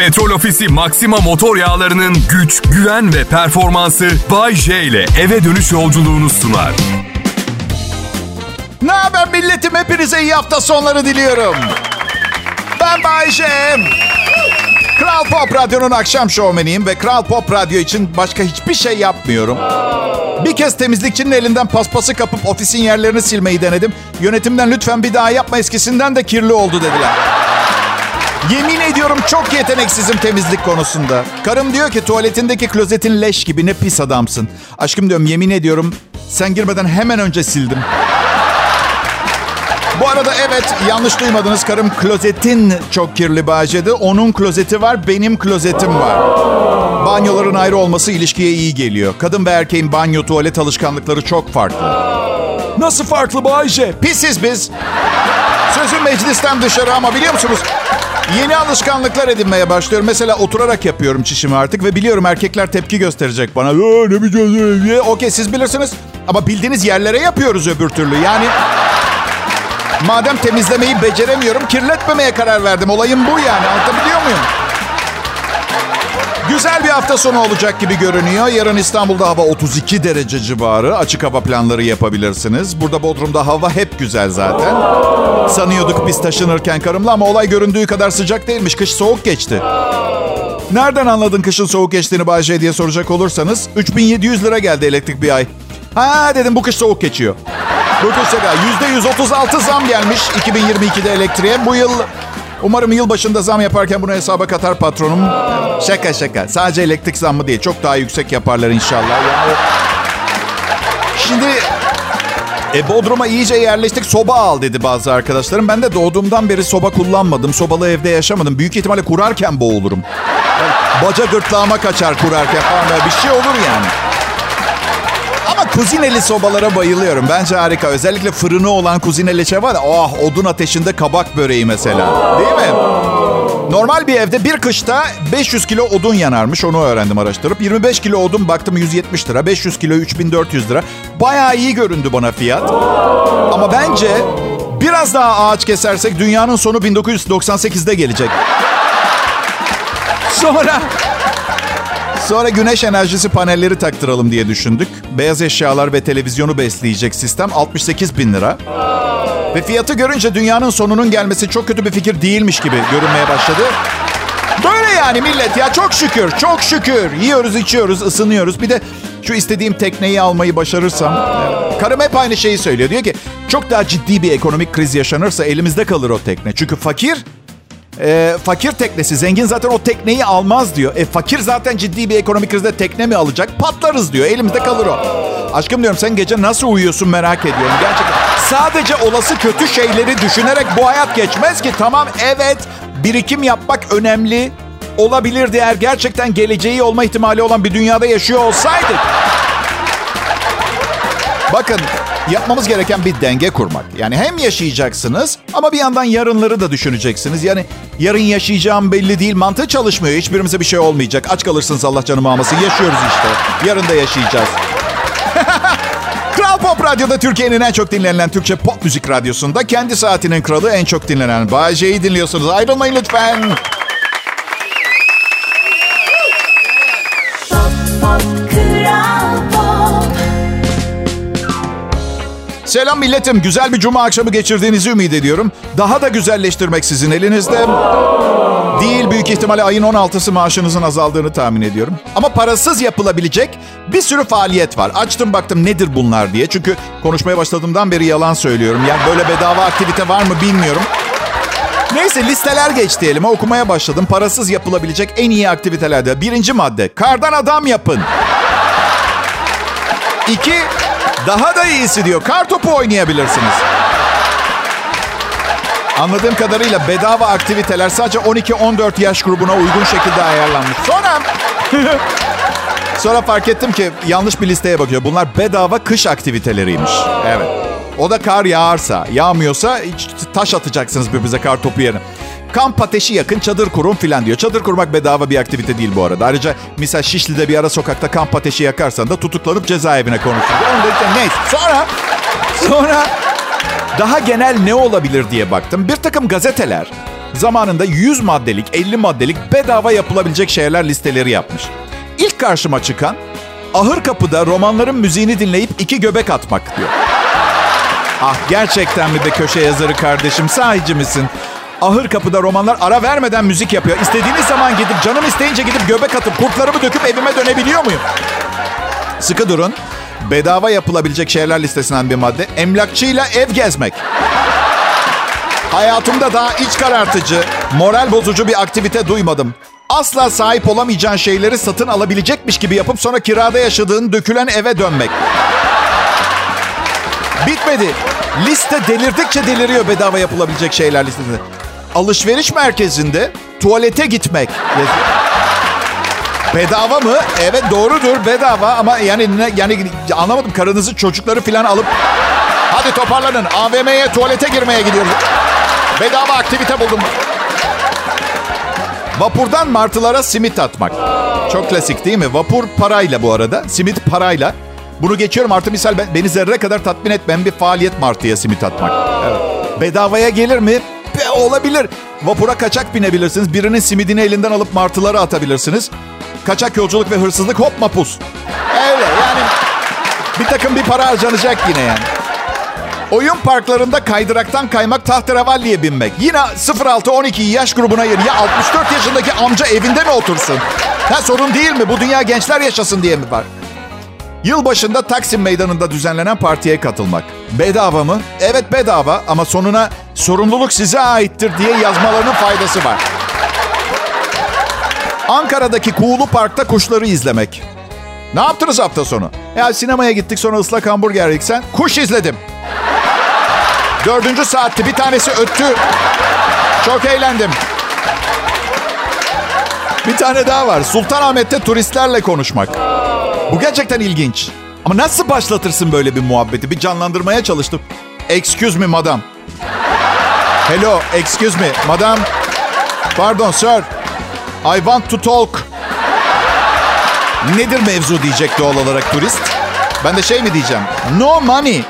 Petrol Ofisi Maxima motor yağlarının güç, güven ve performansı Bay J ile eve dönüş yolculuğunu sunar. Ne haber milletim? Hepinize iyi hafta sonları diliyorum. Ben Bayşe. Kral Pop Radyo'nun akşam şovmeniyim ve Kral Pop Radyo için başka hiçbir şey yapmıyorum. Bir kez temizlikçinin elinden paspası kapıp ofisin yerlerini silmeyi denedim. Yönetimden lütfen bir daha yapma eskisinden de kirli oldu dediler. Yemin ediyorum çok yeteneksizim temizlik konusunda. Karım diyor ki tuvaletindeki klozetin leş gibi ne pis adamsın. Aşkım diyorum yemin ediyorum sen girmeden hemen önce sildim. Bu arada evet yanlış duymadınız. Karım klozetin çok kirli Bahçe'de. Onun klozeti var, benim klozetim var. Banyoların ayrı olması ilişkiye iyi geliyor. Kadın ve erkeğin banyo tuvalet alışkanlıkları çok farklı. Nasıl farklı Bayce? Pisiz biz. Sözüm meclisten dışarı ama biliyor musunuz? Yeni alışkanlıklar edinmeye başlıyorum. Mesela oturarak yapıyorum çişimi artık ve biliyorum erkekler tepki gösterecek bana. Ne biçim? Okey siz bilirsiniz. Ama bildiğiniz yerlere yapıyoruz öbür türlü. Yani Madem temizlemeyi beceremiyorum, kirletmemeye karar verdim. Olayım bu yani. Anlatabiliyor muyum? Güzel bir hafta sonu olacak gibi görünüyor. Yarın İstanbul'da hava 32 derece civarı. Açık hava planları yapabilirsiniz. Burada Bodrum'da hava hep güzel zaten. Sanıyorduk biz taşınırken karımla ama olay göründüğü kadar sıcak değilmiş. Kış soğuk geçti. Nereden anladın kışın soğuk geçtiğini Bayce diye soracak olursanız 3700 lira geldi elektrik bir ay. Ha dedim bu kış soğuk geçiyor. Bu kış şaka. %136 zam gelmiş 2022'de elektriğe. Bu yıl umarım yıl başında zam yaparken bunu hesaba katar patronum. Şaka şaka. Sadece elektrik zammı değil. Çok daha yüksek yaparlar inşallah. Yani... Şimdi e, Bodrum'a iyice yerleştik. Soba al dedi bazı arkadaşlarım. Ben de doğduğumdan beri soba kullanmadım. Sobalı evde yaşamadım. Büyük ihtimalle kurarken boğulurum. Yani baca gırtlağıma kaçar kurarken falan. Bir şey olur yani. Ama kuzineli sobalara bayılıyorum. Bence harika. Özellikle fırını olan kuzineli şey var. Oh odun ateşinde kabak böreği mesela. Değil mi? Normal bir evde bir kışta 500 kilo odun yanarmış. Onu öğrendim araştırıp. 25 kilo odun baktım 170 lira. 500 kilo 3400 lira. Bayağı iyi göründü bana fiyat. Ama bence biraz daha ağaç kesersek dünyanın sonu 1998'de gelecek. Sonra Sonra güneş enerjisi panelleri taktıralım diye düşündük. Beyaz eşyalar ve televizyonu besleyecek sistem 68 bin lira. Ve fiyatı görünce dünyanın sonunun gelmesi çok kötü bir fikir değilmiş gibi görünmeye başladı. Böyle yani millet ya çok şükür, çok şükür. Yiyoruz, içiyoruz, ısınıyoruz. Bir de şu istediğim tekneyi almayı başarırsam. Karım hep aynı şeyi söylüyor. Diyor ki çok daha ciddi bir ekonomik kriz yaşanırsa elimizde kalır o tekne. Çünkü fakir e, fakir teknesi. Zengin zaten o tekneyi almaz diyor. E fakir zaten ciddi bir ekonomik krizde tekne mi alacak? Patlarız diyor. Elimizde kalır o. Aşkım diyorum sen gece nasıl uyuyorsun merak ediyorum. Gerçekten. Sadece olası kötü şeyleri düşünerek bu hayat geçmez ki. Tamam evet birikim yapmak önemli. Olabilirdi eğer gerçekten geleceği olma ihtimali olan bir dünyada yaşıyor olsaydık. Bakın yapmamız gereken bir denge kurmak. Yani hem yaşayacaksınız ama bir yandan yarınları da düşüneceksiniz. Yani yarın yaşayacağım belli değil. Mantığı çalışmıyor. Hiçbirimize bir şey olmayacak. Aç kalırsınız Allah canımı almasın. Yaşıyoruz işte. Yarın da yaşayacağız. Kral Pop Radyo'da Türkiye'nin en çok dinlenilen Türkçe pop müzik radyosunda kendi saatinin kralı en çok dinlenen Bay J'yi dinliyorsunuz. Ayrılmayın lütfen. Selam milletim. Güzel bir cuma akşamı geçirdiğinizi ümit ediyorum. Daha da güzelleştirmek sizin elinizde. Değil büyük ihtimalle ayın 16'sı maaşınızın azaldığını tahmin ediyorum. Ama parasız yapılabilecek bir sürü faaliyet var. Açtım baktım nedir bunlar diye. Çünkü konuşmaya başladığımdan beri yalan söylüyorum. Yani böyle bedava aktivite var mı bilmiyorum. Neyse listeler geç diyelim. Okumaya başladım. Parasız yapılabilecek en iyi aktivitelerde. Birinci madde. Kardan adam yapın. İki, daha da iyisi diyor. Kar topu oynayabilirsiniz. Anladığım kadarıyla bedava aktiviteler sadece 12-14 yaş grubuna uygun şekilde ayarlanmış. Sonra... Sonra fark ettim ki yanlış bir listeye bakıyor. Bunlar bedava kış aktiviteleriymiş. Evet. O da kar yağarsa, yağmıyorsa taş atacaksınız birbirinize kar topu yerine. Kamp ateşi yakın, çadır kurun filan diyor. Çadır kurmak bedava bir aktivite değil bu arada. Ayrıca misal Şişli'de bir ara sokakta kamp ateşi yakarsan da tutuklanıp cezaevine konuşursun. Onu da neyse. Sonra, sonra daha genel ne olabilir diye baktım. Bir takım gazeteler zamanında 100 maddelik, 50 maddelik bedava yapılabilecek şeyler listeleri yapmış. İlk karşıma çıkan ahır kapıda romanların müziğini dinleyip iki göbek atmak diyor. Ah gerçekten mi be köşe yazarı kardeşim sahici misin? Ahır kapıda romanlar ara vermeden müzik yapıyor. İstediğiniz zaman gidip canım isteyince gidip göbek atıp kurtlarımı döküp evime dönebiliyor muyum? Sıkı durun. Bedava yapılabilecek şeyler listesinden bir madde. Emlakçıyla ev gezmek. Hayatımda daha iç karartıcı, moral bozucu bir aktivite duymadım. Asla sahip olamayacağın şeyleri satın alabilecekmiş gibi yapıp sonra kirada yaşadığın dökülen eve dönmek. Bitmedi. Liste delirdikçe deliriyor bedava yapılabilecek şeyler listesinde. Alışveriş merkezinde tuvalete gitmek. Bedava mı? Evet doğrudur bedava ama yani yani anlamadım karınızı çocukları falan alıp hadi toparlanın AVM'ye tuvalete girmeye gidiyoruz. Bedava aktivite buldum. Vapurdan martılara simit atmak. Çok klasik değil mi? Vapur parayla bu arada. Simit parayla. Bunu geçiyorum artı misal beni zerre kadar tatmin etmeyen bir faaliyet martıya simit atmak. Evet. Bedavaya gelir mi? Olabilir. Vapura kaçak binebilirsiniz. Birinin simidini elinden alıp martılara atabilirsiniz. Kaçak yolculuk ve hırsızlık hop mapus. Öyle yani bir takım bir para harcanacak yine yani. Oyun parklarında kaydıraktan kaymak tahterevalliye binmek. Yine 0-6-12 yaş grubuna yer. Ya 64 yaşındaki amca evinde mi otursun? Ha sorun değil mi? Bu dünya gençler yaşasın diye mi var? Yılbaşında Taksim Meydanı'nda düzenlenen partiye katılmak. Bedava mı? Evet bedava ama sonuna sorumluluk size aittir diye yazmalarının faydası var. Ankara'daki Kuğulu Park'ta kuşları izlemek. Ne yaptınız hafta sonu? Ya sinemaya gittik sonra ıslak hamburger yedik sen. Kuş izledim. Dördüncü saatti bir tanesi öttü. Çok eğlendim. Bir tane daha var. Sultanahmet'te turistlerle konuşmak. Bu gerçekten ilginç. Ama nasıl başlatırsın böyle bir muhabbeti? Bir canlandırmaya çalıştım. Excuse me madam. Hello, excuse me madam. Pardon sir. I want to talk. Nedir mevzu diyecek doğal olarak turist. Ben de şey mi diyeceğim? No money.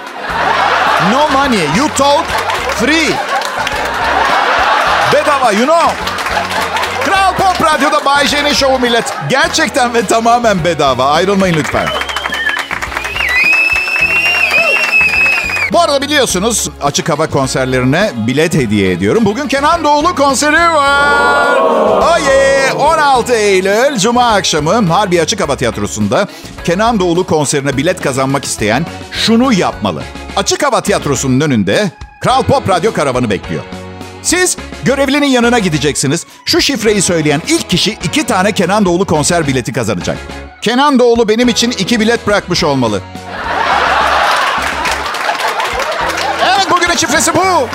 No money. You talk free. Bedava you know. Radyo'da Bay J'nin şovu millet. Gerçekten ve tamamen bedava. Ayrılmayın lütfen. Bu arada biliyorsunuz açık hava konserlerine bilet hediye ediyorum. Bugün Kenan Doğulu konseri var. Yeah! 16 Eylül Cuma akşamı Harbi Açık Hava Tiyatrosu'nda Kenan Doğulu konserine bilet kazanmak isteyen şunu yapmalı. Açık Hava Tiyatrosu'nun önünde Kral Pop Radyo karavanı bekliyor. Siz görevlinin yanına gideceksiniz. Şu şifreyi söyleyen ilk kişi iki tane Kenan Doğulu konser bileti kazanacak. Kenan Doğulu benim için iki bilet bırakmış olmalı. Evet bugünün şifresi bu.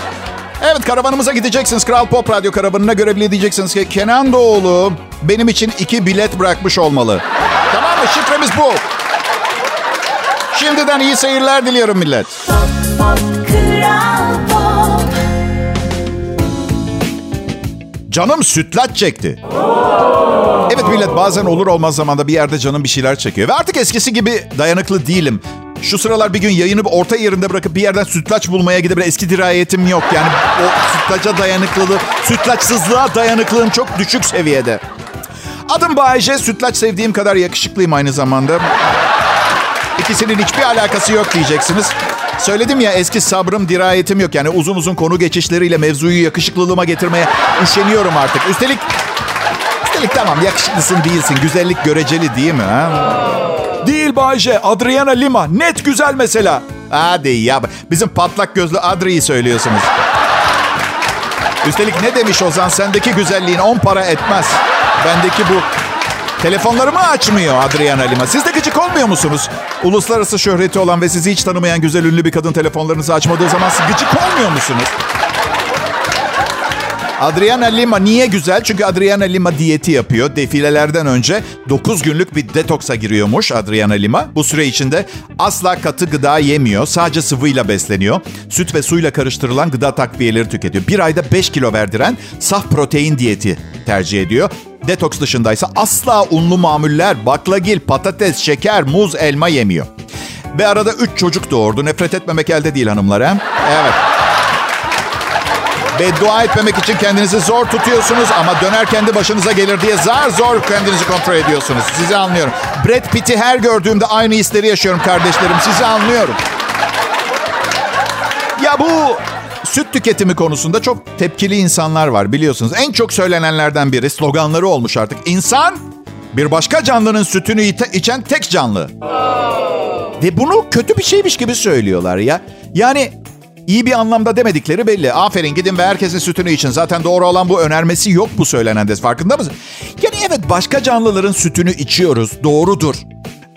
Evet karavanımıza gideceksiniz. Kral Pop Radyo karavanına görevli diyeceksiniz ki Kenan Doğulu benim için iki bilet bırakmış olmalı. Tamam mı? Şifremiz bu. Şimdiden iyi seyirler diliyorum millet. Pop, Canım sütlaç çekti. Evet millet bazen olur olmaz zamanda bir yerde canım bir şeyler çekiyor. Ve artık eskisi gibi dayanıklı değilim. Şu sıralar bir gün yayını orta yerinde bırakıp bir yerden sütlaç bulmaya gidebilir. Eski dirayetim yok. Yani o sütlaca dayanıklılığı, sütlaçsızlığa dayanıklılığım çok düşük seviyede. Adım Bayece. Sütlaç sevdiğim kadar yakışıklıyım aynı zamanda. İkisinin hiçbir alakası yok diyeceksiniz. Söyledim ya eski sabrım, dirayetim yok. Yani uzun uzun konu geçişleriyle mevzuyu yakışıklılığıma getirmeye üşeniyorum artık. Üstelik, üstelik tamam yakışıklısın değilsin. Güzellik göreceli değil mi? Ha? Değil Bayce. Adriana Lima. Net güzel mesela. Hadi ya. Bizim patlak gözlü Adri'yi söylüyorsunuz. Üstelik ne demiş Ozan? Sendeki güzelliğin on para etmez. Bendeki bu Telefonlarımı açmıyor Adriana Lima. Siz de gıcık olmuyor musunuz? Uluslararası şöhreti olan ve sizi hiç tanımayan güzel ünlü bir kadın telefonlarınızı açmadığı zaman siz gıcık olmuyor musunuz? Adriana Lima niye güzel? Çünkü Adriana Lima diyeti yapıyor. Defilelerden önce 9 günlük bir detoksa giriyormuş Adriana Lima. Bu süre içinde asla katı gıda yemiyor. Sadece sıvıyla besleniyor. Süt ve suyla karıştırılan gıda takviyeleri tüketiyor. Bir ayda 5 kilo verdiren saf protein diyeti tercih ediyor. Detoks dışındaysa asla unlu mamuller, baklagil, patates, şeker, muz, elma yemiyor. Ve arada 3 çocuk doğurdu. Nefret etmemek elde değil hanımlar he? Evet. Beddua etmemek için kendinizi zor tutuyorsunuz ama döner kendi başınıza gelir diye zar zor kendinizi kontrol ediyorsunuz. Sizi anlıyorum. Brad Pitt'i her gördüğümde aynı hisleri yaşıyorum kardeşlerim. Sizi anlıyorum. Ya bu süt tüketimi konusunda çok tepkili insanlar var biliyorsunuz. En çok söylenenlerden biri sloganları olmuş artık. İnsan bir başka canlının sütünü içen tek canlı. Ve bunu kötü bir şeymiş gibi söylüyorlar ya. Yani iyi bir anlamda demedikleri belli. Aferin gidin ve herkesin sütünü için. Zaten doğru olan bu önermesi yok bu söylenen de. Farkında mısın? Yani evet başka canlıların sütünü içiyoruz. Doğrudur.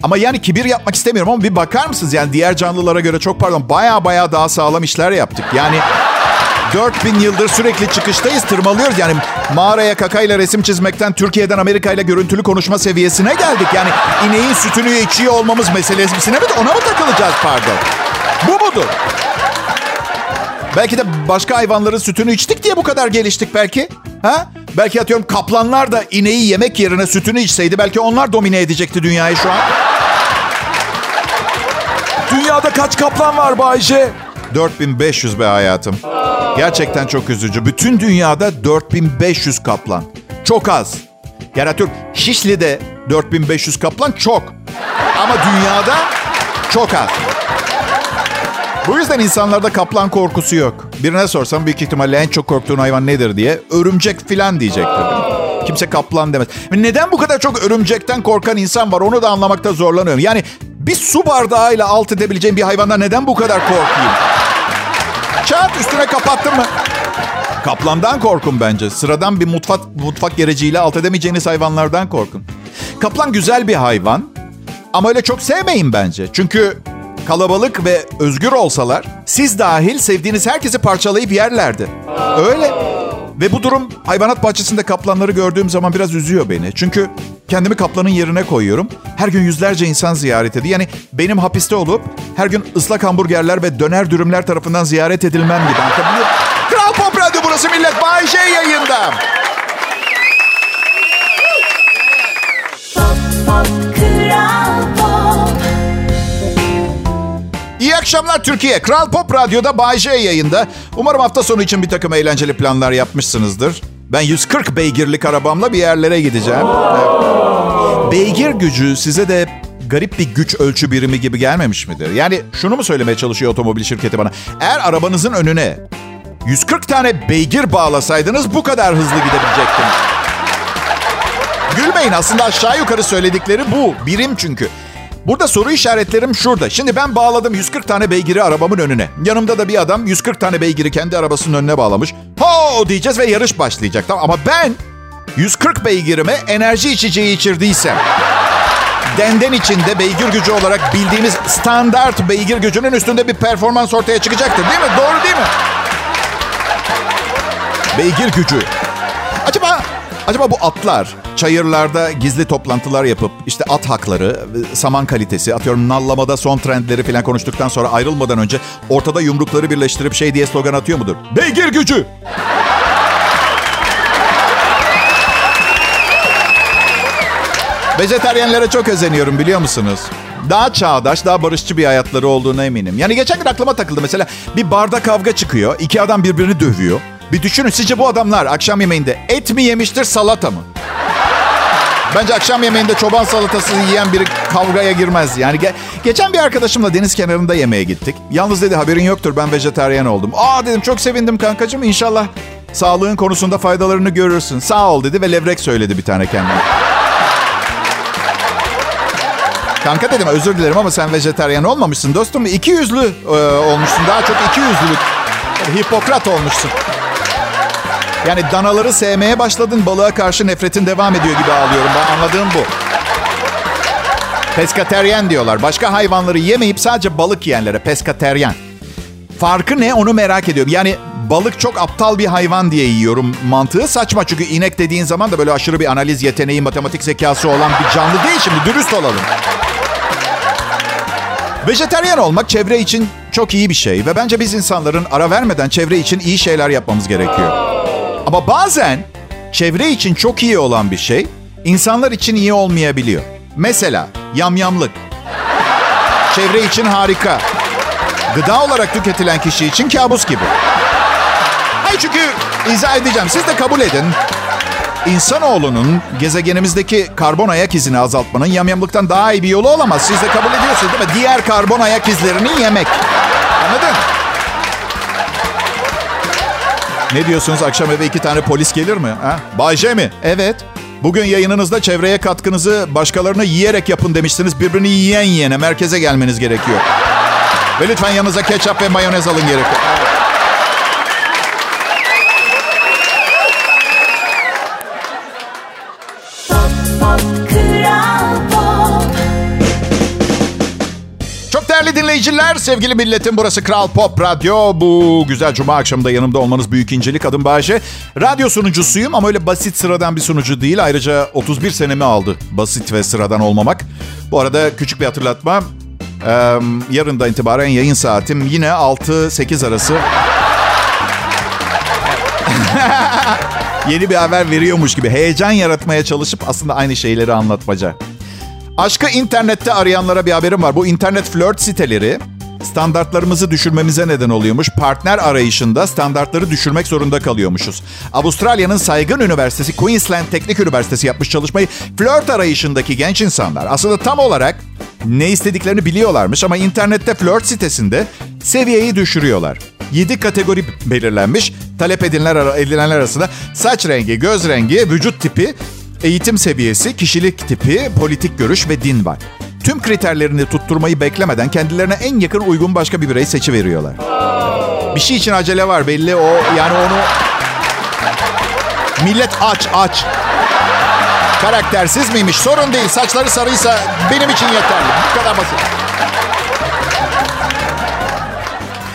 Ama yani kibir yapmak istemiyorum ama bir bakar mısınız? Yani diğer canlılara göre çok pardon baya baya daha sağlam işler yaptık. Yani 4000 yıldır sürekli çıkıştayız, tırmalıyoruz. Yani mağaraya kakayla resim çizmekten Türkiye'den Amerika ile görüntülü konuşma seviyesine geldik. Yani ineğin sütünü içiyor olmamız meselesine mi? Ona mı takılacağız pardon? Bu mudur? Belki de başka hayvanların sütünü içtik diye bu kadar geliştik belki. Ha? Belki atıyorum kaplanlar da ineği yemek yerine sütünü içseydi belki onlar domine edecekti dünyayı şu an. Dünyada kaç kaplan var Bayce? 4500 be hayatım. Gerçekten çok üzücü. Bütün dünyada 4500 kaplan. Çok az. Yani atıyorum Şişli'de 4500 kaplan çok. Ama dünyada çok az. Bu yüzden insanlarda kaplan korkusu yok. Birine sorsam büyük ihtimalle en çok korktuğun hayvan nedir diye örümcek filan diyecektir. Kimse kaplan demez. Neden bu kadar çok örümcekten korkan insan var onu da anlamakta zorlanıyorum. Yani bir su bardağıyla alt edebileceğim bir hayvandan neden bu kadar korkayım? Çat üstüne kapattın mı? Kaplandan korkun bence. Sıradan bir mutfak mutfak gereciyle alt edemeyeceğiniz hayvanlardan korkun. Kaplan güzel bir hayvan ama öyle çok sevmeyin bence. Çünkü kalabalık ve özgür olsalar siz dahil sevdiğiniz herkesi parçalayıp yerlerdi. Öyle. Ve bu durum hayvanat bahçesinde kaplanları gördüğüm zaman biraz üzüyor beni. Çünkü kendimi kaplanın yerine koyuyorum. Her gün yüzlerce insan ziyaret ediyor. Yani benim hapiste olup her gün ıslak hamburgerler ve döner dürümler tarafından ziyaret edilmem gibi. Kral Pop Radyo burası millet. Bay J yayında. Akşamlar Türkiye. Kral Pop Radyo'da Bay J yayında. Umarım hafta sonu için bir takım eğlenceli planlar yapmışsınızdır. Ben 140 beygirlik arabamla bir yerlere gideceğim. Beygir gücü size de garip bir güç ölçü birimi gibi gelmemiş midir? Yani şunu mu söylemeye çalışıyor otomobil şirketi bana? Eğer arabanızın önüne 140 tane beygir bağlasaydınız bu kadar hızlı gidebilecektiniz. Gülmeyin aslında aşağı yukarı söyledikleri bu. Birim çünkü. Burada soru işaretlerim şurada. Şimdi ben bağladım 140 tane beygiri arabamın önüne. Yanımda da bir adam 140 tane beygiri kendi arabasının önüne bağlamış. Ho diyeceğiz ve yarış başlayacak. Tamam ama ben 140 beygirime enerji içeceği içirdiysem denden içinde beygir gücü olarak bildiğimiz standart beygir gücünün üstünde bir performans ortaya çıkacaktır değil mi? Doğru değil mi? Beygir gücü. Acaba acaba bu atlar çayırlarda gizli toplantılar yapıp işte at hakları, saman kalitesi, atıyorum nallamada son trendleri falan konuştuktan sonra ayrılmadan önce ortada yumrukları birleştirip şey diye slogan atıyor mudur? Beygir gücü. Vejeteryenlere çok özeniyorum biliyor musunuz? Daha çağdaş, daha barışçı bir hayatları olduğuna eminim. Yani geçen gün aklıma takıldı mesela bir barda kavga çıkıyor. iki adam birbirini dövüyor. Bir düşünün sizce bu adamlar akşam yemeğinde et mi yemiştir salata mı? Bence akşam yemeğinde çoban salatası yiyen biri kavgaya girmez. Yani ge- geçen bir arkadaşımla deniz kenarında yemeğe gittik. Yalnız dedi haberin yoktur ben vejeteryan oldum. Aa dedim çok sevindim kankacığım inşallah sağlığın konusunda faydalarını görürsün. Sağ ol dedi ve levrek söyledi bir tane kendine. Kanka dedim özür dilerim ama sen vejeteryan olmamışsın dostum. İki yüzlü e, olmuşsun. Daha çok iki yüzlülük. Hipokrat olmuşsun. Yani danaları sevmeye başladın, balığa karşı nefretin devam ediyor gibi ağlıyorum. Ben anladığım bu. Peskateryen diyorlar. Başka hayvanları yemeyip sadece balık yiyenlere peskateryen. Farkı ne onu merak ediyorum. Yani balık çok aptal bir hayvan diye yiyorum. Mantığı saçma çünkü inek dediğin zaman da böyle aşırı bir analiz yeteneği, matematik zekası olan bir canlı değil şimdi. Dürüst olalım. Vejeteryan olmak çevre için çok iyi bir şey ve bence biz insanların ara vermeden çevre için iyi şeyler yapmamız gerekiyor. Ama bazen çevre için çok iyi olan bir şey insanlar için iyi olmayabiliyor. Mesela yamyamlık. Çevre için harika. Gıda olarak tüketilen kişi için kabus gibi. Hayır çünkü izah edeceğim. Siz de kabul edin. İnsanoğlunun gezegenimizdeki karbon ayak izini azaltmanın yamyamlıktan daha iyi bir yolu olamaz. Siz de kabul ediyorsunuz değil mi? Diğer karbon ayak izlerini yemek. Anladın? Ne diyorsunuz? Akşam eve iki tane polis gelir mi? Ha? Bay J mi? Evet. Bugün yayınınızda çevreye katkınızı başkalarını yiyerek yapın demiştiniz. Birbirini yiyen yiyene merkeze gelmeniz gerekiyor. Ve lütfen yanınıza ketçap ve mayonez alın gerekiyor. Dinleyiciler, sevgili milletim burası Kral Pop Radyo. Bu güzel cuma akşamında yanımda olmanız büyük incelik. Adım Bayece. Radyo sunucusuyum ama öyle basit sıradan bir sunucu değil. Ayrıca 31 senemi aldı basit ve sıradan olmamak. Bu arada küçük bir hatırlatma. Ee, yarından itibaren yayın saatim yine 6-8 arası. Yeni bir haber veriyormuş gibi heyecan yaratmaya çalışıp aslında aynı şeyleri anlatmaca. Aşkı internette arayanlara bir haberim var. Bu internet flört siteleri standartlarımızı düşürmemize neden oluyormuş. Partner arayışında standartları düşürmek zorunda kalıyormuşuz. Avustralya'nın saygın üniversitesi Queensland Teknik Üniversitesi yapmış çalışmayı flört arayışındaki genç insanlar aslında tam olarak ne istediklerini biliyorlarmış ama internette flört sitesinde seviyeyi düşürüyorlar. 7 kategori belirlenmiş. Talep edilenler, edilenler arasında saç rengi, göz rengi, vücut tipi, eğitim seviyesi, kişilik tipi, politik görüş ve din var. Tüm kriterlerini tutturmayı beklemeden kendilerine en yakın uygun başka bir birey seçiveriyorlar. Bir şey için acele var belli o yani onu millet aç aç. Karaktersiz miymiş? Sorun değil. Saçları sarıysa benim için yeterli. Bu kadar basit.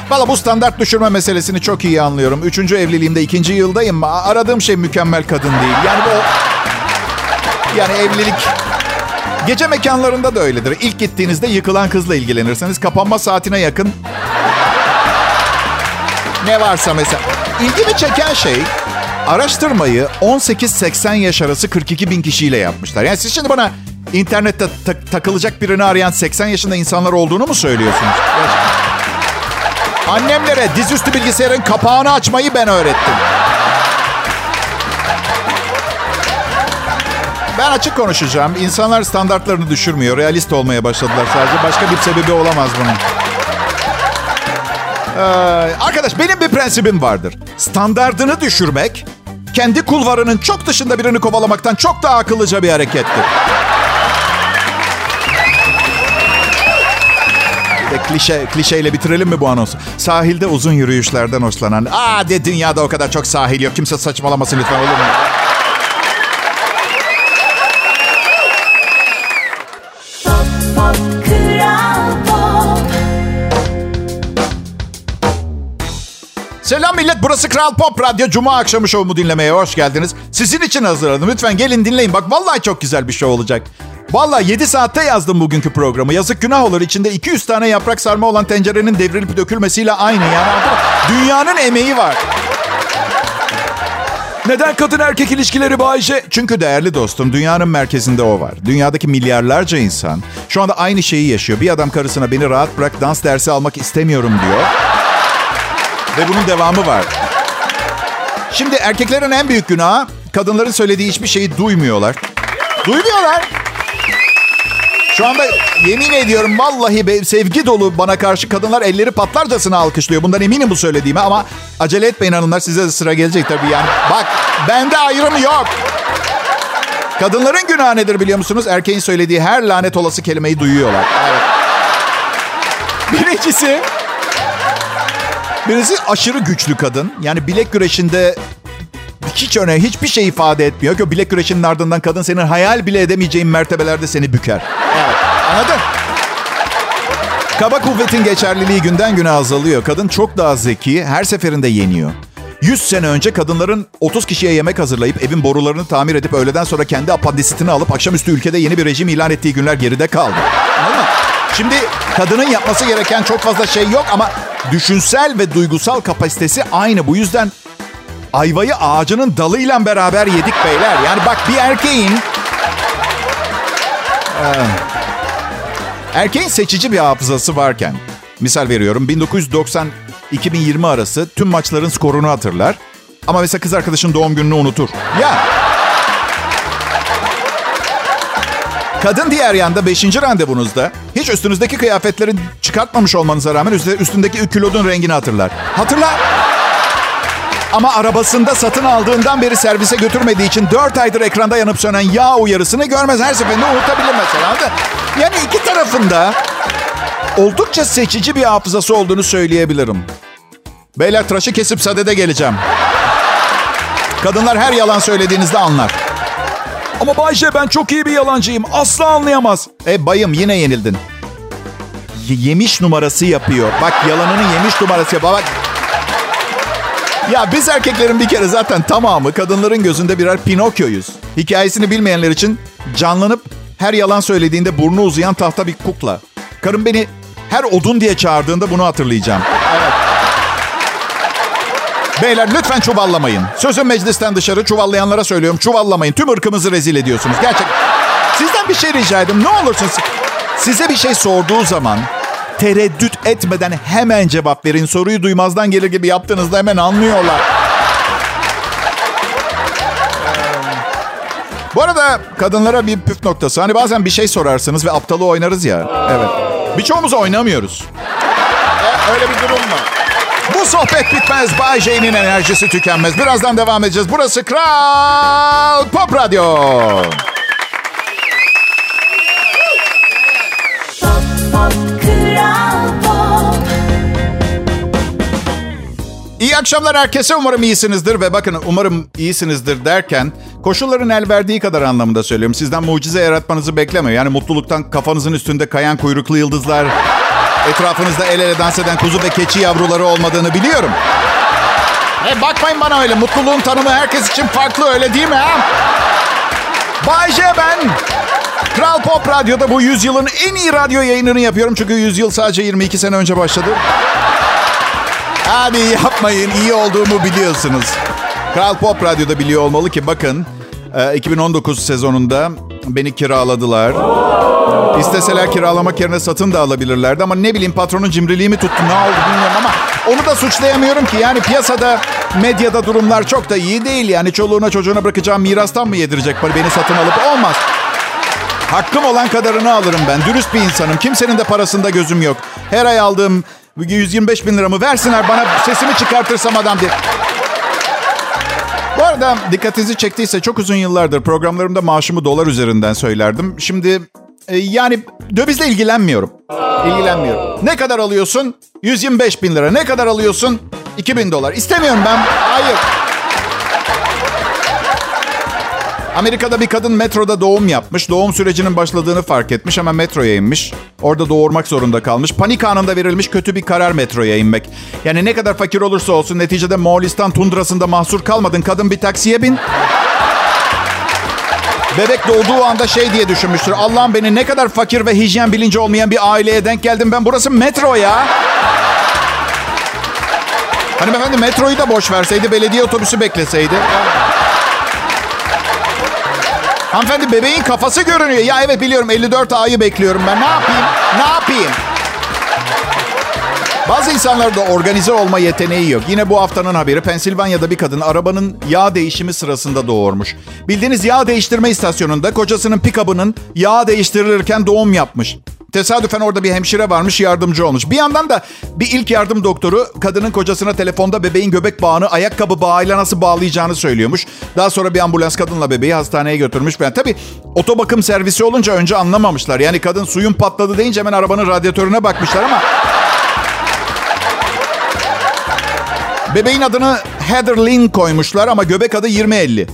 Valla bu standart düşürme meselesini çok iyi anlıyorum. Üçüncü evliliğimde ikinci yıldayım. Aradığım şey mükemmel kadın değil. Yani bu... Yani evlilik... Gece mekanlarında da öyledir. İlk gittiğinizde yıkılan kızla ilgilenirseniz kapanma saatine yakın... Ne varsa mesela. İlgimi çeken şey araştırmayı 18-80 yaş arası 42 bin kişiyle yapmışlar. Yani siz şimdi bana internette ta- takılacak birini arayan 80 yaşında insanlar olduğunu mu söylüyorsunuz? Annemlere dizüstü bilgisayarın kapağını açmayı ben öğrettim. Ben açık konuşacağım. İnsanlar standartlarını düşürmüyor. Realist olmaya başladılar sadece. Başka bir sebebi olamaz bunun. Ee, arkadaş benim bir prensibim vardır. Standardını düşürmek kendi kulvarının çok dışında birini kovalamaktan çok daha akıllıca bir harekettir. Klişe, klişeyle bitirelim mi bu anonsu? Sahilde uzun yürüyüşlerden hoşlanan... Aa de dünyada o kadar çok sahil yok. Kimse saçmalamasın lütfen olur mu? Selam millet burası Kral Pop Radyo. Cuma akşamı şovumu dinlemeye hoş geldiniz. Sizin için hazırladım. Lütfen gelin dinleyin. Bak vallahi çok güzel bir şov olacak. Vallahi 7 saatte yazdım bugünkü programı. Yazık günah olur. İçinde 200 tane yaprak sarma olan tencerenin devrilip dökülmesiyle aynı. Yani dünyanın emeği var. Neden kadın erkek ilişkileri Bayşe? Çünkü değerli dostum dünyanın merkezinde o var. Dünyadaki milyarlarca insan şu anda aynı şeyi yaşıyor. Bir adam karısına beni rahat bırak dans dersi almak istemiyorum diyor. Ve bunun devamı var. Şimdi erkeklerin en büyük günahı kadınların söylediği hiçbir şeyi duymuyorlar. Duymuyorlar. Şu anda yemin ediyorum vallahi be, sevgi dolu bana karşı kadınlar elleri patlarcasına alkışlıyor. Bundan eminim bu söylediğime ama acele etmeyin hanımlar size de sıra gelecek tabii yani. Bak bende ayrım yok. Kadınların günahı nedir biliyor musunuz? Erkeğin söylediği her lanet olası kelimeyi duyuyorlar. Evet. Birincisi Birisi aşırı güçlü kadın. Yani bilek güreşinde hiç öne hiçbir şey ifade etmiyor ki bilek güreşinin ardından kadın senin hayal bile edemeyeceğin mertebelerde seni büker. Evet. Anladın? Kaba kuvvetin geçerliliği günden güne azalıyor. Kadın çok daha zeki, her seferinde yeniyor. 100 sene önce kadınların 30 kişiye yemek hazırlayıp evin borularını tamir edip öğleden sonra kendi apandisitini alıp akşamüstü ülkede yeni bir rejim ilan ettiği günler geride kaldı. Anladın mı? Şimdi kadının yapması gereken çok fazla şey yok ama düşünsel ve duygusal kapasitesi aynı. Bu yüzden ayvayı ağacının dalıyla beraber yedik beyler. Yani bak bir erkeğin... Erkeğin seçici bir hafızası varken... Misal veriyorum 1990 2020 arası tüm maçların skorunu hatırlar. Ama mesela kız arkadaşın doğum gününü unutur. Ya. Kadın diğer yanda 5. randevunuzda hiç üstünüzdeki kıyafetleri çıkartmamış olmanıza rağmen üstündeki külodun rengini hatırlar. Hatırlar. Ama arabasında satın aldığından beri servise götürmediği için 4 aydır ekranda yanıp sönen yağ uyarısını görmez. Her seferinde unutabilir mesela. Yani iki tarafında oldukça seçici bir hafızası olduğunu söyleyebilirim. Beyler tıraşı kesip sadede geleceğim. Kadınlar her yalan söylediğinizde anlar. Ama Bayce ben çok iyi bir yalancıyım. Asla anlayamaz. E bayım yine yenildin. Y- yemiş numarası yapıyor. Bak yalanının yemiş numarası yapıyor. Bak ya biz erkeklerin bir kere zaten tamamı kadınların gözünde birer Pinokyo'yuz. Hikayesini bilmeyenler için canlanıp her yalan söylediğinde burnu uzayan tahta bir kukla. Karım beni her odun diye çağırdığında bunu hatırlayacağım. Evet. Beyler lütfen çuvallamayın. Sözüm meclisten dışarı çuvallayanlara söylüyorum. Çuvallamayın. Tüm ırkımızı rezil ediyorsunuz. Gerçek. Sizden bir şey rica edeyim. Ne olursunuz. Size bir şey sorduğu zaman tereddüt etmeden hemen cevap verin. Soruyu duymazdan gelir gibi yaptığınızda hemen anlıyorlar. Bu arada kadınlara bir püf noktası. Hani bazen bir şey sorarsınız ve aptalı oynarız ya. Evet. Birçoğumuz oynamıyoruz. E, öyle bir durum var. Bu sohbet bitmez. Bay J'nin enerjisi tükenmez. Birazdan devam edeceğiz. Burası Kral Pop Radyo. İyi akşamlar herkese. Umarım iyisinizdir ve bakın umarım iyisinizdir derken koşulların el verdiği kadar anlamında söylüyorum. Sizden mucize yaratmanızı beklemiyor. Yani mutluluktan kafanızın üstünde kayan kuyruklu yıldızlar, etrafınızda el ele dans eden kuzu ve keçi yavruları olmadığını biliyorum. E bakmayın bana öyle. Mutluluğun tanımı herkes için farklı öyle değil mi ha? Bay J ben. Kral Pop Radyo'da bu yüzyılın en iyi radyo yayınını yapıyorum. Çünkü yüzyıl sadece 22 sene önce başladı. Abi yapmayın iyi olduğumu biliyorsunuz. Kral Pop Radyo'da biliyor olmalı ki bakın 2019 sezonunda beni kiraladılar. İsteseler kiralamak yerine satın da alabilirlerdi ama ne bileyim patronun cimriliği mi tuttu ne oldu bilmiyorum ama onu da suçlayamıyorum ki. Yani piyasada, medyada durumlar çok da iyi değil. Yani çoluğuna çocuğuna bırakacağım mirastan mı yedirecek beni satın alıp olmaz. Hakkım olan kadarını alırım ben. Dürüst bir insanım. Kimsenin de parasında gözüm yok. Her ay aldığım 125 bin liramı versinler bana sesimi çıkartırsam adam diye. Bu arada dikkatinizi çektiyse çok uzun yıllardır programlarımda maaşımı dolar üzerinden söylerdim. Şimdi e, yani dövizle ilgilenmiyorum. İlgilenmiyorum. Ne kadar alıyorsun? 125 bin lira. Ne kadar alıyorsun? 2000 dolar. İstemiyorum ben. Hayır. Amerika'da bir kadın metroda doğum yapmış. Doğum sürecinin başladığını fark etmiş. Hemen metroya inmiş. Orada doğurmak zorunda kalmış. Panik anında verilmiş kötü bir karar metroya inmek. Yani ne kadar fakir olursa olsun neticede Moğolistan tundrasında mahsur kalmadın. Kadın bir taksiye bin. Bebek doğduğu anda şey diye düşünmüştür. Allah'ım beni ne kadar fakir ve hijyen bilinci olmayan bir aileye denk geldim ben. Burası metro ya. Hanımefendi metroyu da boş verseydi, belediye otobüsü bekleseydi. Hanımefendi bebeğin kafası görünüyor. Ya evet biliyorum 54 ayı bekliyorum ben. Ne yapayım? Ne yapayım? Bazı insanlarda organize olma yeteneği yok. Yine bu haftanın haberi Pensilvanya'da bir kadın arabanın yağ değişimi sırasında doğurmuş. Bildiğiniz yağ değiştirme istasyonunda kocasının pikabının yağ değiştirilirken doğum yapmış. Tesadüfen orada bir hemşire varmış yardımcı olmuş. Bir yandan da bir ilk yardım doktoru kadının kocasına telefonda bebeğin göbek bağını ayakkabı bağıyla nasıl bağlayacağını söylüyormuş. Daha sonra bir ambulans kadınla bebeği hastaneye götürmüş. Ben tabii otobakım servisi olunca önce anlamamışlar. Yani kadın suyun patladı deyince hemen arabanın radyatörüne bakmışlar ama... Bebeğin adını Heather Lynn koymuşlar ama göbek adı 2050.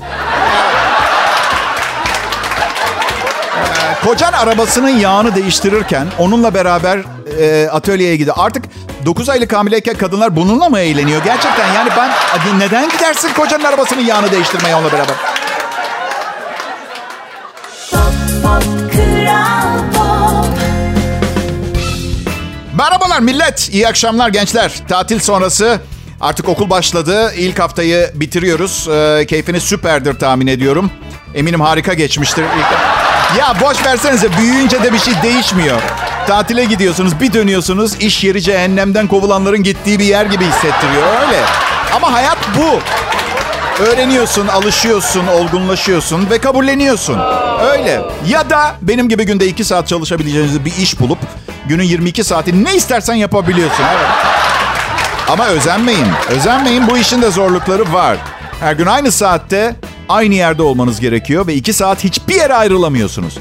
Kocan arabasının yağını değiştirirken onunla beraber e, atölyeye gidiyor. Artık 9 aylık hamileyken kadınlar bununla mı eğleniyor? Gerçekten yani ben neden gidersin kocanın arabasının yağını değiştirmeye onunla beraber? Merhabalar millet. İyi akşamlar gençler. Tatil sonrası artık okul başladı. İlk haftayı bitiriyoruz. Ee, keyfiniz süperdir tahmin ediyorum. Eminim harika geçmiştir. Ya boş versenize büyüyünce de bir şey değişmiyor. Tatile gidiyorsunuz, bir dönüyorsunuz. iş yeri cehennemden kovulanların gittiği bir yer gibi hissettiriyor öyle. Ama hayat bu. Öğreniyorsun, alışıyorsun, olgunlaşıyorsun ve kabulleniyorsun. Öyle. Ya da benim gibi günde 2 saat çalışabileceğiniz bir iş bulup günün 22 saati ne istersen yapabiliyorsun. Evet. Ama özenmeyin. Özenmeyin bu işin de zorlukları var. Her gün aynı saatte aynı yerde olmanız gerekiyor ve 2 saat hiçbir yere ayrılamıyorsunuz.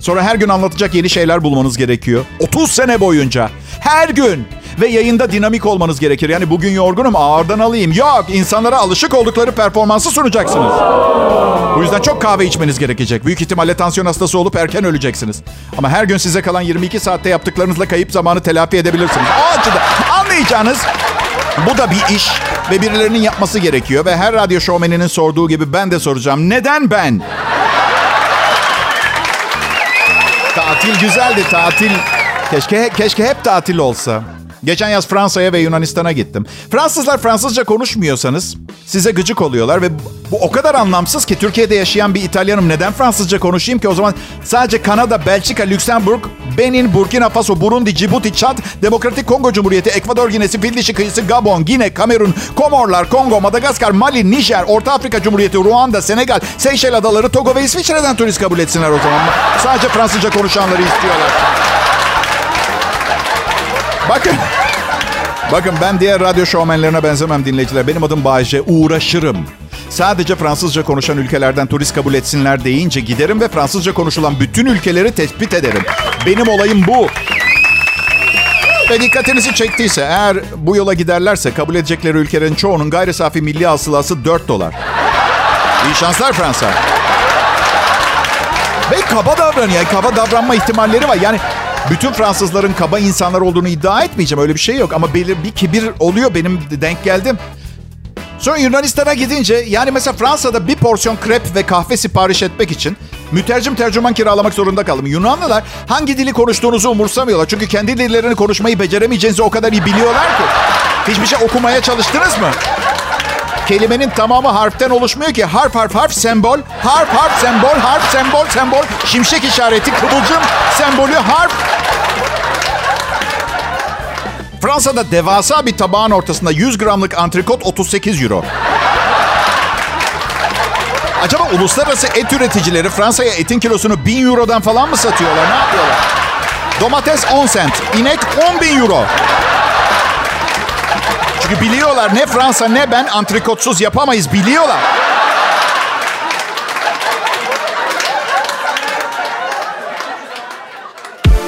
Sonra her gün anlatacak yeni şeyler bulmanız gerekiyor. 30 sene boyunca. Her gün. Ve yayında dinamik olmanız gerekir. Yani bugün yorgunum ağırdan alayım. Yok insanlara alışık oldukları performansı sunacaksınız. Bu yüzden çok kahve içmeniz gerekecek. Büyük ihtimalle tansiyon hastası olup erken öleceksiniz. Ama her gün size kalan 22 saatte yaptıklarınızla kayıp zamanı telafi edebilirsiniz. O açıdan anlayacağınız bu da bir iş ve birilerinin yapması gerekiyor. Ve her radyo şovmeninin sorduğu gibi ben de soracağım. Neden ben? Tatil güzeldi tatil. Keşke keşke hep tatil olsa. Geçen yaz Fransa'ya ve Yunanistan'a gittim. Fransızlar Fransızca konuşmuyorsanız size gıcık oluyorlar ve bu o kadar anlamsız ki Türkiye'de yaşayan bir İtalyanım neden Fransızca konuşayım ki o zaman sadece Kanada, Belçika, Lüksemburg, Benin, Burkina Faso, Burundi, Cibuti, Çad, Demokratik Kongo Cumhuriyeti, Ekvador Ginesi, Fil Kıyısı, Gabon, Gine, Kamerun, Komorlar, Kongo, Madagaskar, Mali, Nijer, Orta Afrika Cumhuriyeti, Ruanda, Senegal, Seyşel Adaları, Togo ve İsviçre'den turist kabul etsinler o zaman. Sadece Fransızca konuşanları istiyorlar. Bakın. Bakın ben diğer radyo şovmenlerine benzemem dinleyiciler. Benim adım Bayce. Uğraşırım. Sadece Fransızca konuşan ülkelerden turist kabul etsinler deyince giderim ve Fransızca konuşulan bütün ülkeleri tespit ederim. Benim olayım bu. Ve dikkatinizi çektiyse eğer bu yola giderlerse kabul edecekleri ülkelerin çoğunun gayri safi milli hasılası 4 dolar. İyi şanslar Fransa. Ve kaba davranıyor. Kaba davranma ihtimalleri var. Yani bütün Fransızların kaba insanlar olduğunu iddia etmeyeceğim. Öyle bir şey yok. Ama belir bir kibir oluyor. Benim denk geldim. Sonra Yunanistan'a gidince yani mesela Fransa'da bir porsiyon krep ve kahve sipariş etmek için mütercim tercüman kiralamak zorunda kaldım. Yunanlılar hangi dili konuştuğunuzu umursamıyorlar. Çünkü kendi dillerini konuşmayı beceremeyeceğinizi o kadar iyi biliyorlar ki. Hiçbir şey okumaya çalıştınız mı? Kelimenin tamamı harften oluşmuyor ki. Harf harf harf sembol, harf harf sembol, harf sembol sembol, şimşek işareti, kıvılcım sembolü, harf. Fransa'da devasa bir tabağın ortasında 100 gramlık antrikot 38 euro. Acaba uluslararası et üreticileri Fransa'ya etin kilosunu 1000 eurodan falan mı satıyorlar? Ne yapıyorlar? Domates 10 cent, inek 10 bin euro. Çünkü biliyorlar ne Fransa ne ben antrikotsuz yapamayız biliyorlar.